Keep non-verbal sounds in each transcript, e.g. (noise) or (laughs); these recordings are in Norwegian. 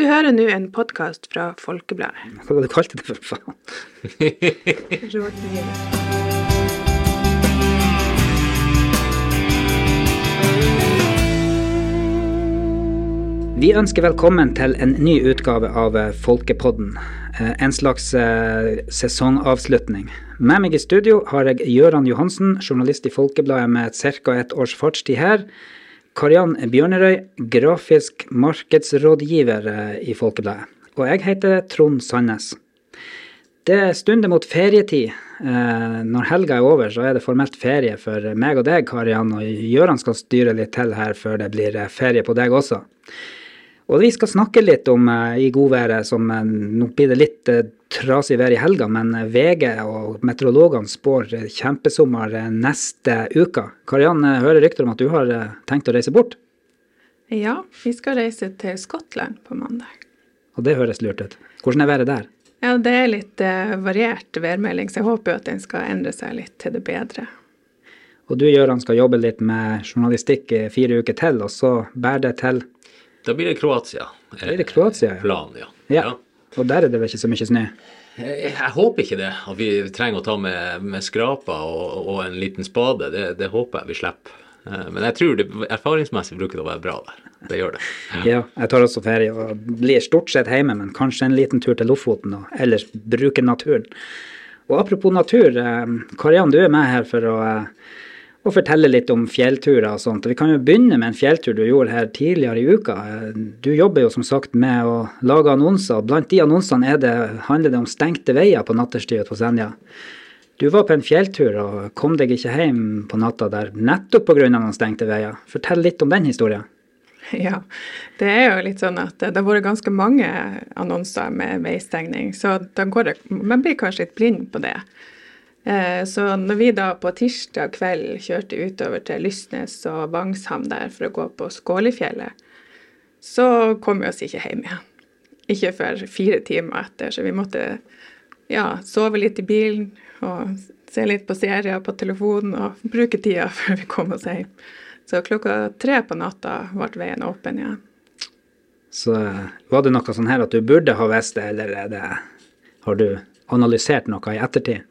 Du hører nå en podkast fra Folkebladet. Hva var det du kalte det for faen? Vi ønsker velkommen til en ny utgave av eh, Folkepodden. Eh, En slags eh, sesongavslutning. Med meg i studio har jeg Gøran Johansen, journalist i Folkebladet med ca. et års fartstid her. Kariann Bjørnerøy, grafisk markedsrådgiver eh, i Folkebladet. Og jeg heter Trond Sandnes. Det stunder mot ferietid. Eh, når helga er over, så er det formelt ferie for meg og deg, Kariann. Og Gøran skal styre litt til her før det blir eh, ferie på deg også. Og vi skal snakke litt om eh, i godværet, som eh, nå blir det litt eh, trasig vær i helga, men VG og meteorologene spår kjempesommer neste uke. Kariann, jeg hører rykter om at du har tenkt å reise bort, Ja, vi skal reise til Skottland på mandag. og det høres lurt ut. Hvordan er været der? Ja, det er litt variert værmelding, så jeg håper jo at den skal endre seg litt til det bedre. Og du, Gøran, skal jobbe litt med journalistikk i fire uker til, og så bærer det til Da blir det Kroatia. Da blir det Kroatia, ja. Plan, ja. Ja. Og der er det vel ikke så mye snø? Jeg, jeg håper ikke det, at vi trenger å ta med, med skraper og, og en liten spade. Det, det håper jeg vi slipper. Eh, Men jeg tror det, erfaringsmessig bruker det å være bra der. Det gjør det. Ja, jeg tar også ferie og blir stort sett hjemme, men kanskje en liten tur til Lofoten og ellers bruke naturen. Og apropos natur, eh, Kariann, du er med her for å, å fortelle litt om fjellturer og sånt. Vi kan jo begynne med en fjelltur du gjorde her tidligere i uka. Du jobber jo som sagt med å lage annonser. Blant de annonsene det, handler det om stengte veier på natterstid på Senja. Du var på en fjelltur og kom deg ikke hjem på natta der nettopp pga. noen stengte veier. Fortell litt om den historien. (laughs) Ja, det er jo litt sånn at det har vært ganske mange annonser med veistengning, så da går det, man blir kanskje litt blind på det. Eh, Så når vi da på tirsdag kveld kjørte utover til Lysnes og Vangshamn der for å gå på Skålifjellet, så kom vi oss ikke hjem igjen. Ikke før fire timer etter, så vi måtte ja, sove litt i bilen og se litt på serier på telefonen og bruke tida (laughs) før vi kom oss hjem. Så klokka tre på natta ble veien åpen igjen. Så eh, var det noe sånn her at du burde ha visst det, eller er det, har du analysert noe i ettertid?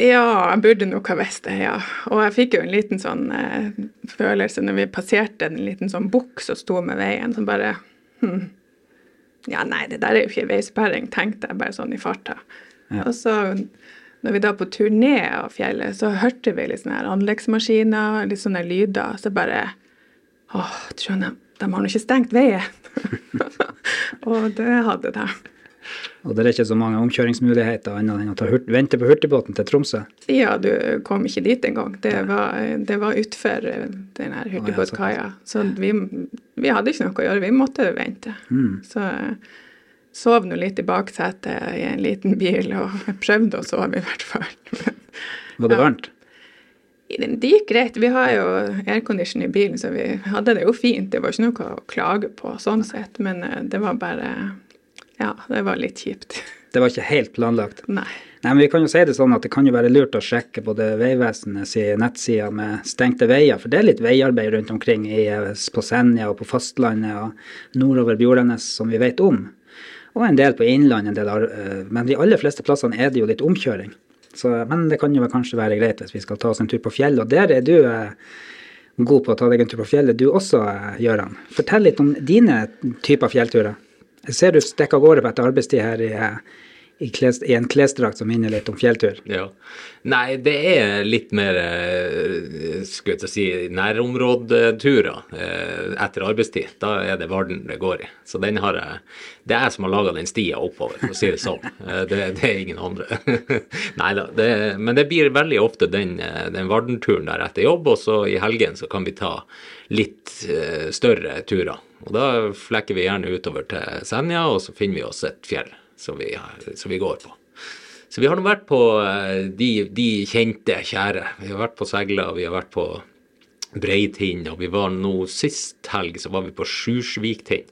Ja, jeg burde nok ha visst det, ja. Og jeg fikk jo en liten sånn eh, følelse når vi passerte en liten sånn bukk som sto med veien, som bare hm. Ja, nei, det der er jo ikke veisperring, tenkte jeg bare sånn i farta. Ja. Og så når vi da på tur ned av fjellet, så hørte vi litt sånne her anleggsmaskiner, litt sånne lyder, så bare Åh, Trondheim, de har nå ikke stengt veien. (laughs) og det hadde de. Og det er ikke så mange omkjøringsmuligheter annet enn å vente på hurtigbåten til Tromsø. Ja, du kom ikke dit engang. Det var, det var utfor eh, den her hurtigbåtkaia. Så vi, vi hadde ikke noe å gjøre, vi måtte vente. Så jeg sov nå litt i baksetet i en liten bil, og (laughs) prøvde å sove i hvert fall. Men (laughs) Var det varmt? det gikk greit. Vi har jo aircondition i bilen, så vi hadde det jo fint. Det var ikke noe å klage på sånn sett, men eh, det var bare Ja, det var litt kjipt. (laughs) Det var ikke helt planlagt. Nei. Nei, men vi kan jo si det sånn at det kan jo være lurt å sjekke både Vegvesenets nettsider med stengte veier, for det er litt veiarbeid rundt omkring i, eh, på Senja og på fastlandet og nordover Bjordanes som vi vet om. Og en del på Innlandet, eh, men de aller fleste plassene er det jo litt omkjøring. Så, men det kan jo kanskje være greit hvis vi skal ta oss en tur på fjellet, og der er du eh, god på å ta deg en tur på fjellet, du også, eh, Gøran. Fortell litt om dine typer fjellturer. Jeg ser du stikker av gårde på etter arbeidstid her i, eh, i, kles, i en klesdrakt som minner litt om fjelltur. Ja. Nei, det er litt mer eh, skulle jeg si, nærområdeturer eh, etter arbeidstid. Da er det Varden det går i. Så den har jeg Det er jeg som har laga den stia oppover, for å si det sånn. (laughs) Eh, det, det er ingen andre. (laughs) Nei da. Men det blir veldig ofte den, den Varden-turen der etter jobb, og så i helgen så kan vi ta litt større turer. Og da flekker vi gjerne utover til Senja, og så finner vi oss et fjell som vi, som vi går på. Så vi har nå vært på eh, de, de kjente, kjære. Vi har vært på Segla, vi har vært på Breitind, og vi var nå sist helg så var vi på Sjursviktind.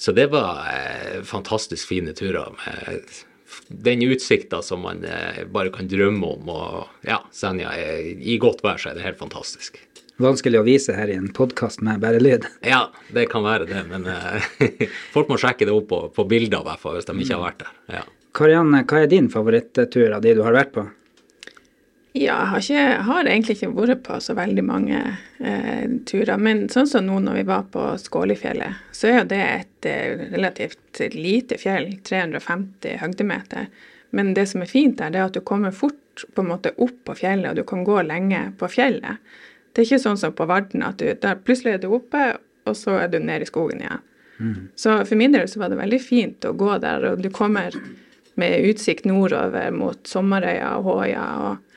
Så det var eh, fantastisk fine turer med den utsikta som man eh, bare kan drømme om. Og ja, Senja i godt vær, så er det helt fantastisk. Vanskelig å vise her i en podkast med bare lyd. (laughs) Ja, det kan være det, men eh, (laughs) folk må sjekke det opp på, på bilder, i hvert fall, hvis de ikke har vært der. Ja. Karianne, hva er din favorittur av de du har vært på? Ja, jeg har, ikke, har egentlig ikke vært på så veldig mange eh, turer. Men sånn som nå når vi var på Skålifjellet, så er jo det et eh, relativt lite fjell, 350 høydemeter. Men det som er fint der, det er at du kommer fort på en måte opp på fjellet, og du kan gå lenge på fjellet. Det er ikke sånn som på Varden, at du, der plutselig er du oppe, og så er du nede i skogen igjen. Mm. Så for min del så var det veldig fint å gå der, og du kommer med utsikt nordover mot Sommerøya og Håøya. og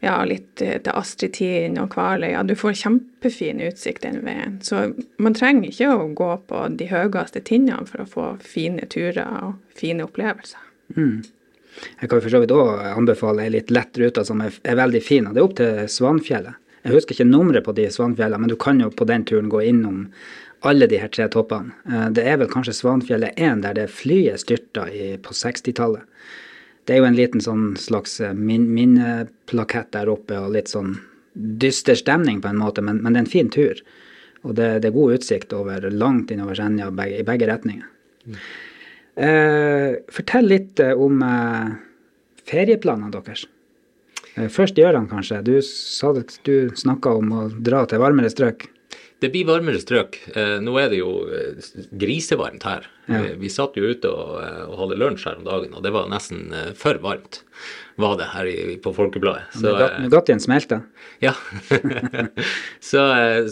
ja, litt til Astrid Tien og Kvaløya. Du får kjempefin utsikt den veien. Så man trenger ikke å gå på de høyeste tinnene for å få fine turer og fine opplevelser. Mm. Jeg kan for så vidt òg anbefale ei litt lett rute som er, er, veldig fin. og Det er opp til Svanfjellet. Jeg husker ikke nummeret på de Svanfjellene, men du kan jo på den turen gå innom alle de her tre toppene. Eh, det er vel kanskje Svanfjellet 1 der det flyet styrta i, på 60-tallet det er jo en liten sånn slags eh, min, minneplakett der oppe og litt sånn dyster stemning på en måte, men, men det er en fin tur. Og det, det er god utsikt over langt innover Senja i begge retninger. Mm. Eh, fortell litt om eh, ferieplanene deres. Eh, gjør Gøran, kanskje. Du, du snakka om å dra til varmere strøk. Det blir varmere strøk. Eh, nå er det jo eh, grisevarmt her. Ja. Vi, satt jo ute og, og, hadde lunsj her om dagen, og det var nesten for varmt var det her i, på Folkebladet. Så, Nugattien smelta? Ja. (laughs) så,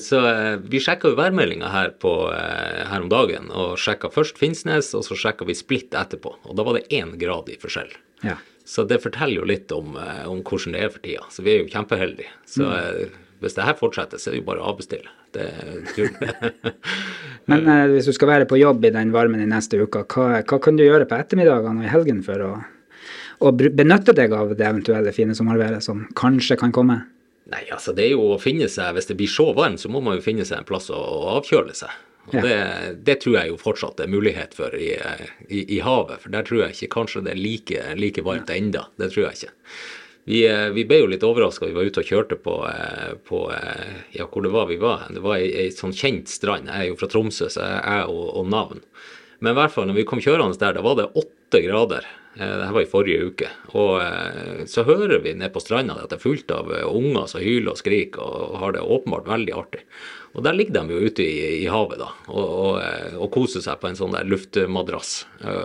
så, vi sjekka jo værmeldinga her, her om dagen, og sjekka først Finnsnes, og så sjekka vi Splitt etterpå. Og da var det én grad i forskjell. Ja. Så det forteller jo litt om, om, hvordan det er for tida. Så vi er jo kjempeheldige. Så mm hvis det her fortsetter, så er det jo bare å avbestille. Det (laughs) Men eh, hvis du skal være på jobb i den varmen i neste uke, hva, hva kan du gjøre på ettermiddagene og i helgen for å, å benytte deg av det eventuelle fine sommerværet som kanskje kan komme? Nei, altså det er jo å finne seg, Hvis det blir så varmt, så må man jo finne seg en plass å, å avkjøle seg. Og det, det, tror jeg jo fortsatt det er mulighet for i, i, i, havet. For der tror jeg ikke kanskje det er like, like varmt enda. Det tror jeg ikke. Vi, eh, vi, ble jo litt overraska. Vi var ute og kjørte på, eh, på, eh, Ja, hvor det var vi var? Det var ei, ei sånn kjent strand. Jeg er jo fra Tromsø, så jeg, er og, og navn. Men i hvert fall, når vi kom kjørende der, da var det åtte grader. Dette var i forrige uke. Og så hører vi nede på stranda at det er fullt av unger som hyler og skriker og har det åpenbart veldig artig. Og der ligger de jo ute i, i havet da, og, og, og, koser seg på en sånn der luftmadrass.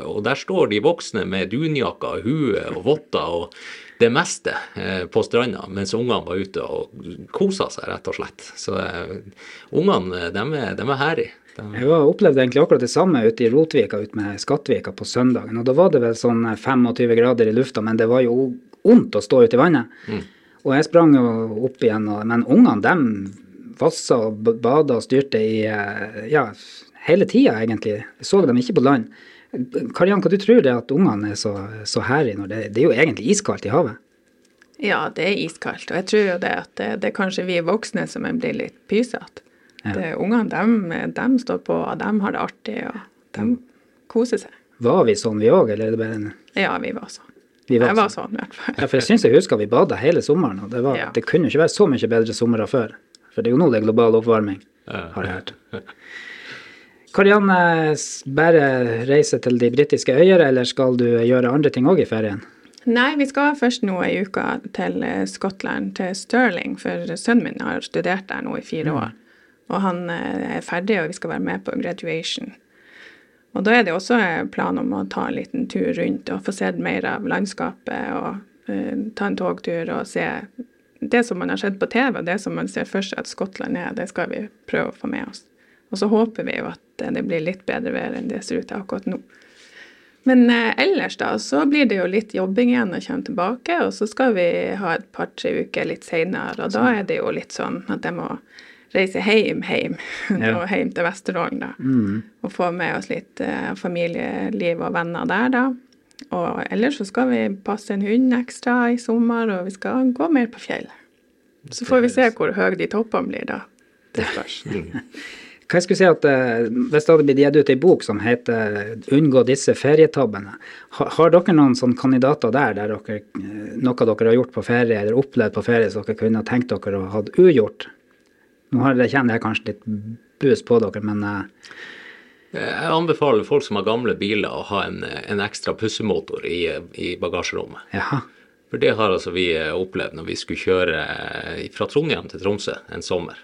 Og der står de voksne med dunjakker, hue og votter og det meste eh, på stranda, mens ungene var ute og kosa seg, rett og slett. Så ungene, de er, de er herlige. Jeg opplevde egentlig akkurat det samme ute i Rotvika ute med Skattvika på søndagen. og Da var det vel sånn 25 grader i lufta, men det var jo vondt å stå ute i vannet. Mm. Og jeg sprang jo opp igjen, men ungene de vassa og bada og styrte i ja, hele tida, egentlig. Jeg så dem ikke på land. Kariann, hva du tror det at ungene er så, så herlige når det, det, er jo egentlig iskaldt i havet? Ja, det er iskaldt. Og jeg tror jo det at det, det er kanskje vi voksne som blir litt pysete. Ja. Ungene de, de, står på, og de har det artig, og de mm. koser seg. Var vi sånn vi òg, eller er det bare en Ja, vi var sånn. Vi var jeg var sånn, i hvert fall. Ja, for jeg syns jeg husker vi bada hele sommeren, og det, var, ja. det kunne ikke være så mye bedre somre før. For det er jo nå det er global oppvarming, har jeg hørt. Karianne, bare reise til de britiske øyer, eller skal du gjøre andre ting òg i ferien? Nei, vi skal først nå ei uke til eh, Skottland, til Stirling, for sønnen min har studert der nå i fire mm. år. Og han eh, er ferdig, og vi skal være med på graduation. Og da er det også plan om å ta en liten tur rundt og få sett mer av landskapet og uh, ta en togtur og se det som man har sett på TV, og det som man ser for seg at Skottland er, det skal vi prøve å få med oss. Og så håper vi jo at det blir litt bedre vær enn det ser ut til akkurat nå. Men eh, ellers da, så blir det jo litt jobbing igjen å komme tilbake, og så skal vi ha et par-tre uker litt seinere, og da er det jo litt sånn at jeg må reise hjem, hjem, ja. (laughs) og hjem til Vesterålen, da. Mm. Og få med oss litt eh, familieliv og venner der, da. Og ellers så skal vi passe en hund ekstra i sommer, og vi skal gå mer på fjell. Så får vi se hvor høye de toppene blir, da. (laughs) Det spørs. Hva jeg skulle si at uh, Hvis det hadde blitt gitt ut ei bok som heter 'Unngå disse ferietabbene', har, har dere noen sånne kandidater der, der dere, uh, noe dere har gjort på ferie eller opplevd på ferie som dere kunne tenkt dere å ha ugjort? Nå har kjenner jeg kanskje litt bus på dere, men uh... Jeg anbefaler folk som har gamle biler å ha en, en ekstra pussemotor i, i bagasjerommet. Ja. For det har altså vi opplevd når vi skulle kjøre fra Trondheim til Tromsø en sommer.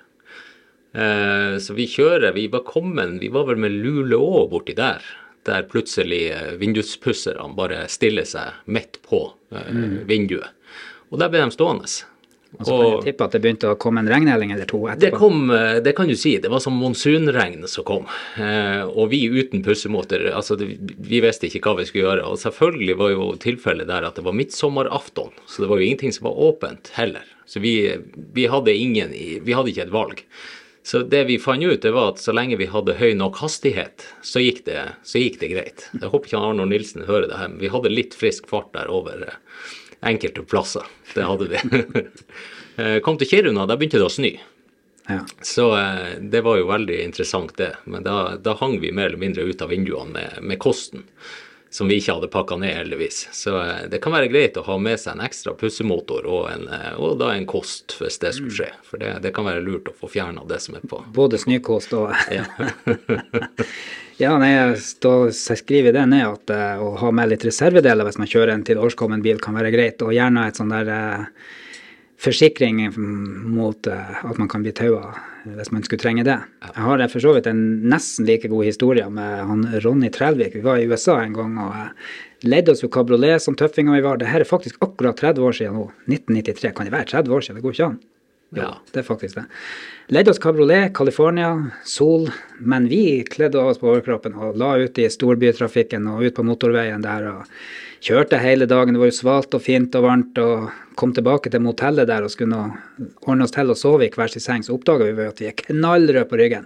Så vi kjører Vi var kommet, vi var vel med Luleå borti der der plutselig eh, vinduspusserne bare stiller seg midt på mm. vinduet. Og der ble de stående. Og så kan du tippe at det begynte å komme en regnhelling eller to etterpå? Det kom, eh, det kan du si. Det var som monsunregn som kom. og vi uten pussemåter, altså vi visste ikke hva vi skulle gjøre. Og selvfølgelig var jo tilfellet der at det var midtsommeraften, så det var jo ingenting som var åpent heller. Så vi, vi, hadde ingen, vi hadde ikke et valg. Så det vi fant ut, det var at så lenge vi hadde høy nok hastighet, så gikk det, så gikk det greit. Jeg håper ikke Arnold Nilsen hører det her, men vi hadde litt frisk fart der over eh, enkelte plasser. Det hadde vi. (laughs) Eh, kom til Kiruna, da begynte det å snø. Ja. Så eh, det var jo veldig interessant, det. Men da, da hang vi mer eller mindre ut av vinduene med, med kosten som vi ikke hadde pakka ned, heldigvis. Så eh, det kan være greit å ha med seg en ekstra pussemotor og, en, eh, og da en kost, hvis det skulle skje. For det, det kan være lurt å få fjerna det som er på. Både snøkost og (laughs) Ja, (laughs) ja nei, da skriver det ned at uh, å ha med litt reservedeler hvis man kjører en til årskommen bil, kan være greit. Og gjerne et sånn der uh, forsikring mot uh, at man kan bli taua hvis man skulle trenge det. Jeg har for så vidt en nesten like god historie med han Ronny Trelvik. Vi var i USA en gang og leide oss jo kabriolet som tøffinger vi var. Det her er faktisk akkurat 30 år siden nå. 1993. Kan det være 30 år siden? Det går ikke an. Ja, det er faktisk det. Leide oss kabriolet, California, sol. Men vi kledde oss på overkroppen og la ut i storbytrafikken og ut på motorveien der. og Kjørte hele dagen. Det var jo svalt og fint og varmt. og Kom tilbake til motellet der og skulle ordne oss til å sove i hver sin seng. Så oppdaga vi at vi er knallrøde på ryggen.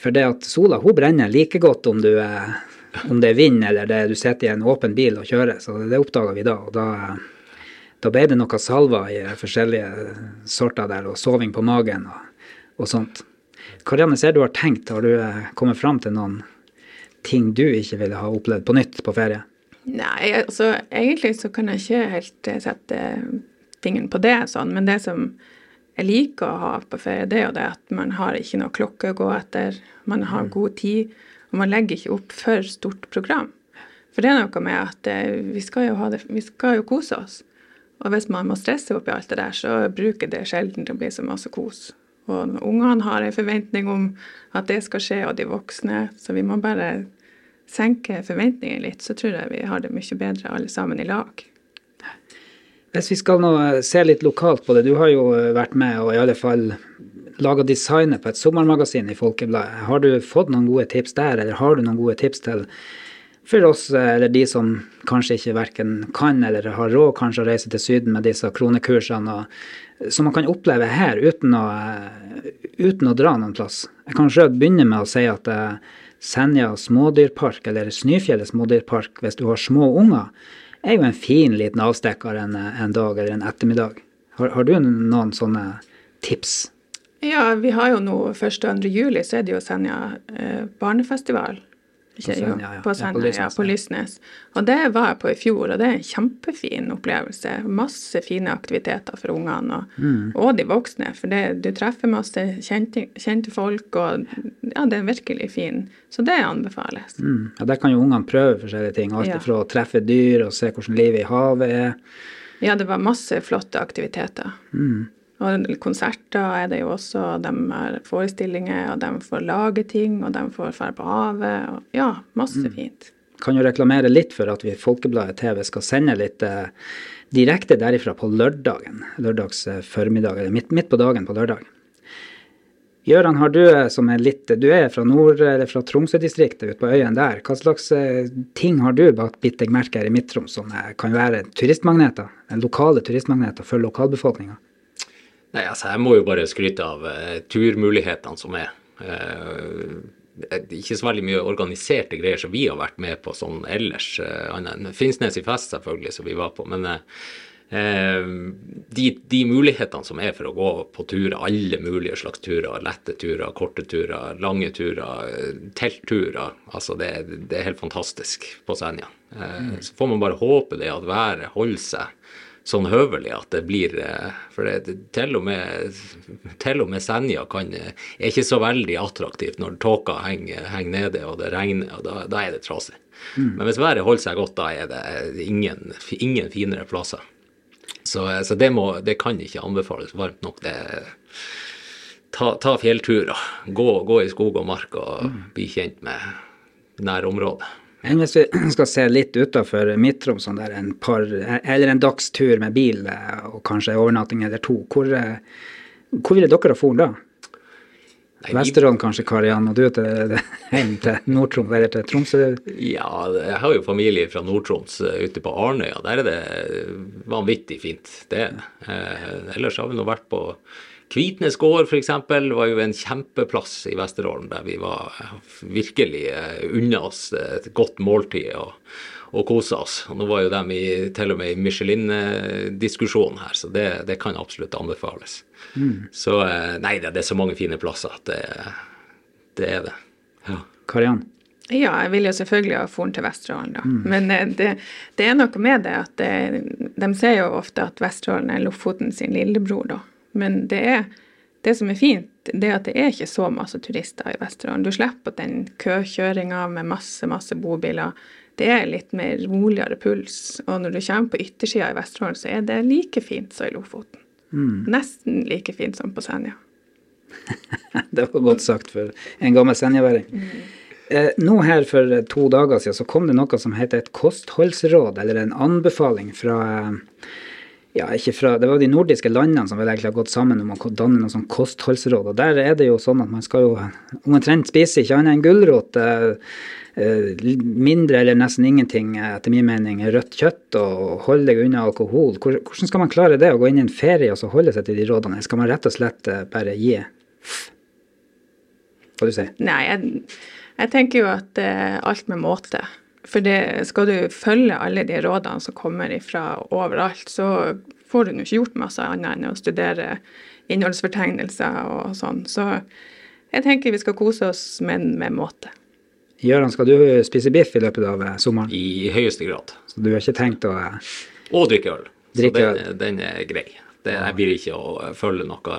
For det at sola hun brenner like godt om, du er, om det er vind eller det, du sitter i en åpen bil og kjører. Så det oppdaga vi da. og da da ble det noe salver i forskjellige sorter der, og soving på magen og, og sånt. Karianne, ser du har tenkt, har du eh, kommet fram til noen ting du ikke ville ha opplevd på nytt på ferie? Nei, altså egentlig så kan jeg ikke helt eh, sette fingeren på det sånn, men det som jeg liker å ha på ferie, det er jo det at man har ikke noe klokke å gå etter, man har mm. god tid, og man legger ikke opp for stort program. For det er noe med at eh, vi skal jo, ha det, vi skal jo kose oss. Og hvis man må stresse oppi alt det der, så bruker det sjelden til å bli så masse kos. Og ungene har en forventning om at det skal skje, og de voksne, så vi må bare senke forventningene litt, så tror jeg vi har det mye bedre alle sammen i lag. Hvis vi skal nå se litt lokalt på det, du har jo vært med og i alle fall laga designet på et sommermagasin i Folkebladet. Har du fått noen gode tips der, eller har du noen gode tips til for oss, eller de som kanskje ikke verken kan eller har råd kanskje å reise til Syden med disse kronekursene, som man kan oppleve her uten å, uten å dra noen plass. Jeg kan sjøl begynne med å si at eh, Senja smådyrpark, eller Snøfjellet smådyrpark, hvis du har små unger, er jo en fin liten avstikker en, en dag eller en ettermiddag. Har, har, du noen sånne tips? Ja, vi har jo nå 1. og 2. juli, så er det jo Senja eh, barnefestival. Ikke, på Senja, ja. På, Senja, ja, på Lysnes. Og det var jeg på i fjor, og det er en kjempefin opplevelse. Masse fine aktiviteter for ungene og, mm. og, de voksne. For det, du treffer masse kjente, kjente, folk, og ja, det er virkelig fin. Så det anbefales. Mm. Ja, Der kan jo ungene prøve forskjellige ting. Alt ja. fra å treffe dyr og se hvordan livet i havet er. Ja, det var masse flotte aktiviteter. Mm. Og konserter er det jo også, de har forestillinger, og de får lage ting, og de får dra på havet. og Ja, masse mm. fint. Kan jo reklamere litt for at vi i Folkebladet TV skal sende litt eh, direkte derifra på lørdagen. Lørdags eh, formiddag, eller midt, midt, på dagen på lørdag. Gøran, har du eh, som er litt Du er fra nord, eller fra Tromsø-distriktet ute på øyen der. Hva slags eh, ting har du bitt deg merke her i Midt-Troms som kan være turistmagneter? Lokale turistmagneter for lokalbefolkninga? Nei, altså Jeg må jo bare skryte av uh, turmulighetene som er. Uh, ikke så veldig mye organiserte greier som vi har vært med på sånn ellers. Uh, Finnsnes i fest, selvfølgelig, som vi var på. Men de, de, mulighetene som er for å gå på turer, alle mulige slags turer, lette turer, korte turer, lange turer, teltturer, altså det, det, er helt fantastisk på Senja. Mm. Så får man bare håpe det at været holder seg sånn høvelig at det blir eh, For det, til, og med, til og med Senja kan, er ikke så veldig attraktivt når tåka henger, henger nede og det regner, og da, da er det trasig. Mm. Men hvis været holder seg godt, da er det ingen, ingen finere plasser. Så, så det, må, det, kan ikke anbefales varmt nok. Det, ta, ta fjellturer. Gå, gå, i skog og mark og mm. bli kjent med nærområdet. Men hvis vi (clears throat) skal se litt utafor Midtrom, sånn der en eller en dagstur med bil eh, og kanskje overnatting eller to, hvor, eh, hvor ville dere ha dratt da? Vesterålen kanskje, Kariann, og du til, (laughs) hjem til Nord-Troms eller til Tromsø? Ja, jeg har jo familie fra Nord-Troms eh, ute på Arnøya. Der er det vanvittig fint. Det er det. ellers har vi nå vært på Kvitnes gård f.eks. var jo en kjempeplass i Vesterålen, der vi var virkelig eh, unna oss et godt måltid og, og kosa oss. Og nå var jo de i, til og med i Michelin-diskusjonen her, så det, det, kan absolutt anbefales. Mm. Så eh, nei, det, er så mange fine plasser at det, det er det. Ja. Kariann? Ja, jeg vil jo selvfølgelig ha foren til Vesterålen, da. Mm. Men eh, det, det, er noe med det at det, de ser jo ofte at Vesterålen er Lofoten sin lillebror, da. Men det, er, det som er fint, det er at det er ikke så masse turister i Vesterålen. Du slipper den køkjøringa med masse, masse bobiler. Det er litt mer roligere puls. Og når du kommer på yttersida i Vesterålen, så er det like fint som i Lofoten. Mm. Nesten like fint som på Senja. (laughs) det var godt sagt for en gammel senjaværing. Mm. Eh, nå her for to dager siden så kom det noe som heter et kostholdsråd, eller en anbefaling fra eh, ja, ikke fra, Det var de nordiske landene som vel egentlig har gått sammen om å danne noen sånn kostholdsråd. og Der er det jo sånn at man skal jo omtrent spise ikke annet enn gulrot. Eh, eh, mindre eller nesten ingenting, etter min mening, rødt kjøtt og holde deg unna alkohol. Hvordan skal man klare det, å gå inn i en ferie og så holde seg til de rådene? Eller skal man rett og slett eh, bare gi? Hva du sier? Nei, jeg, jeg tenker jo at alt med måte. For det, skal du følge alle de rådene som kommer ifra overalt, så får du jo ikke gjort masse annet enn å studere innholdsfortegnelser og sånn. Så jeg tenker vi skal kose oss, men med måte. Gøran, skal du spise biff i løpet av eh, sommeren? I høyeste grad. Så du har ikke tenkt å eh, Og drikke øl. Drikke så den, den er grei. Det, jeg blir ikke å følge noe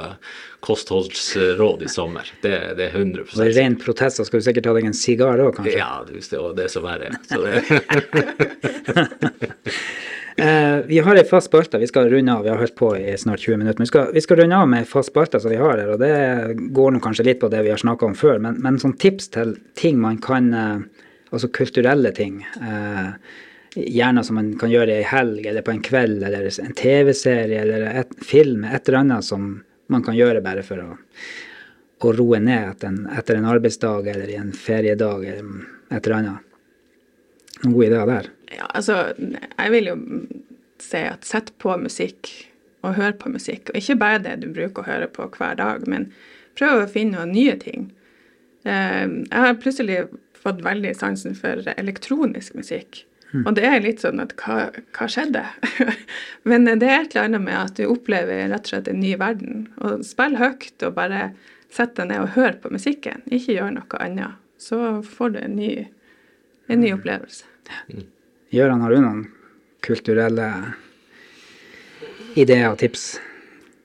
kostholdsråd i sommer. Det, det er 100 Og I ren protest skal du sikkert ta deg en sigar òg, kanskje? Ja, det, det er så verre. Så (laughs) (laughs) (laughs) eh, vi har ei fast spalte. Vi skal runde av. Vi har holdt på i snart 20 minutter. Men vi skal, vi skal runde av med ei fast spalte som vi har her. Og det går nå kanskje litt på det vi har snakka om før, men, men sånn tips til ting man kan eh, Altså kulturelle ting. Eh, Gjerne som man kan gjøre i helg eller på en kveld, eller en TV-serie eller et film. Et eller annet som man kan gjøre bare for å, å roe ned etter en, etter en, arbeidsdag eller i en feriedag eller et eller annet. Noen gode ideer der? Ja, altså, jeg vil jo si at sett på musikk og hør på musikk. Og ikke bare det du bruker å høre på hver dag, men prøv å finne noen nye ting. Eh, jeg har plutselig fått veldig sansen for elektronisk musikk. Mm. Og det er litt sånn at hva, hva skjedde? (laughs) Men det er et eller annet med at du opplever rett og slett en ny verden. Og spill høyt og bare sett deg ned og hør på musikken. Ikke gjør noe annet. Så får du en ny, en ny opplevelse. Mm. Gøran, har du noen kulturelle ideer og tips?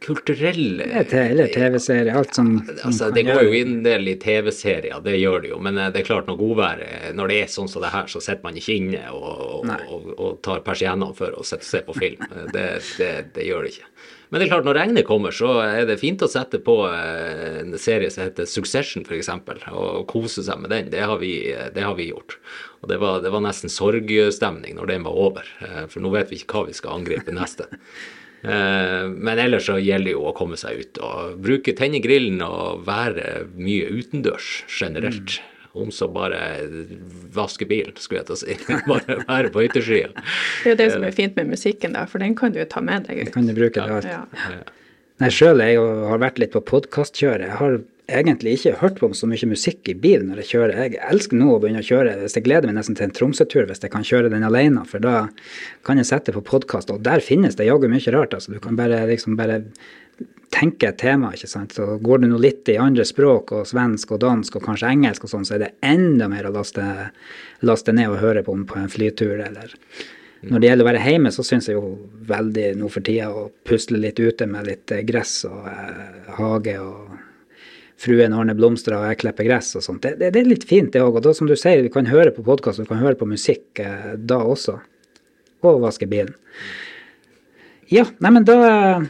kulturelle Eller TV-serier, alt som altså, Det går jo inn del i TV-serier, det gjør det jo. Men eh, det er klart når godværet Når det er sånn som det her, så sitter man ikke inne og, og, og tar persiennene for å se på film. Det, det, det, gjør det ikke. Men det er klart, når regnet kommer, så er det fint å sette på eh, en serie som heter Succession, f.eks., og kose seg med den. Det har vi, det har vi gjort. Og det var, det var nesten sorgstemning når den var over, eh, for nå vet vi ikke hva vi skal angripe neste. (laughs) Eh, men ellers så gjelder det jo å komme seg ut og bruke tenne grillen og være mye utendørs generelt. Mm. Om så bare vaske bilen, skulle jeg til å si. (laughs) bare være på yttersida. Det er jo det som er fint med musikken, da, for den kan du jo ta med deg ut. Den Kan du bruke det alt. Ja. Ja. Nei, sjøl har vært litt på podkastkjøret. Jeg har egentlig ikke hørt på så mye musikk i bilen når jeg kjører. Jeg elsker nå å begynne å kjøre. Hvis jeg gleder meg nesten til en Tromsø-tur hvis jeg kan kjøre den alene, for da kan jeg sette på podkast. Og der finnes det jaggu mye rart. altså. Du kan bare, liksom bare tenke et tema. ikke sant? Så Går du nå litt i andre språk, og svensk og dansk og kanskje engelsk, og sånn, så er det enda mer å laste, laste ned og høre på på en flytur eller Når det gjelder å være hjemme, så syns jeg jo veldig nå for tida å pusle litt ute med litt eh, gress og eh, hage og fruen ordner blomster og jeg klipper gress og sånt. Det, det, det er litt fint, det òg. Og da, som du sier, vi kan høre på podkast, vi kan høre på musikk eh, da også. Og vaske bilen. Ja, nei, men da eh,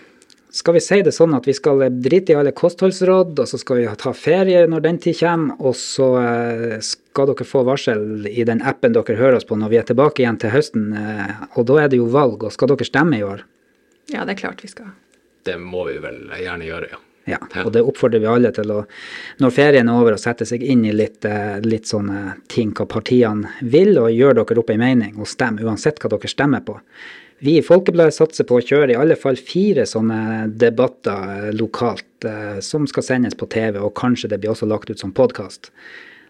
skal vi si det sånn at vi skal drite i alle kostholdsråd, og så skal vi ta ferie når den tid kommer, og så eh, skal dere få varsel i den appen dere hører oss på når vi er tilbake igjen til høsten. eh, Og da er det jo valg, og skal dere stemme i år? Ja, det er klart vi skal. Det må vi vel gjerne gjøre, ja. Ja, og det oppfordrer vi alle til å, når ferien er over, å sette seg inn i litt, eh, litt sånne ting hva partiene vil, og gjør dere opp ei mening, og stem uansett hva dere stemmer på. Vi i Folkebladet satser på å kjøre i alle fall fire sånne debatter eh, lokalt eh, som skal sendes på TV, og kanskje det blir også lagt ut som podkast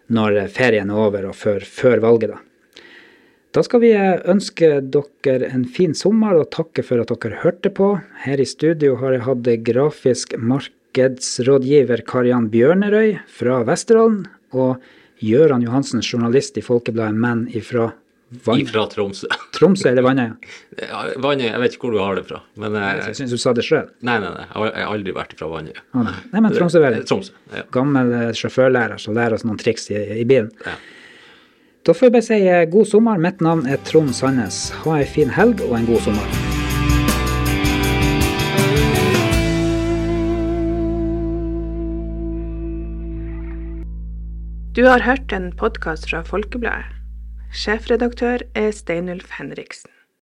når eh, ferien er over og før, før valget, da. Da skal vi ønske dere en fin sommer og takke for at dere hørte på. Her i studio har jeg hatt grafisk markedsrådgiver Kariann Bjørnerøy fra Vesterålen og Gøran Johansen, journalist i Folkebladet Menn ifra Vann Ifra Tromsø. (laughs) Tromsø eller Vannøya? Ja, Vannøy, jeg vet ikke hvor du har det fra. Men jeg, Jeg syns du sa det sjøl. nei, nei, nei, jeg har- aldri vært fra Vannøy. Nei, men Tromsø vel. Tromsø, ja. Gammel eh, sjåførlærer som lærer oss noen triks i, i bilen. ja. Da får jeg bare si eh, god sommer. Mitt navn er Trond Sandnes. Ha ei en fin helg og en god sommer. Du har hørt en podkast fra Folkebladet. Sjefredaktør er Steinulf Henriksen.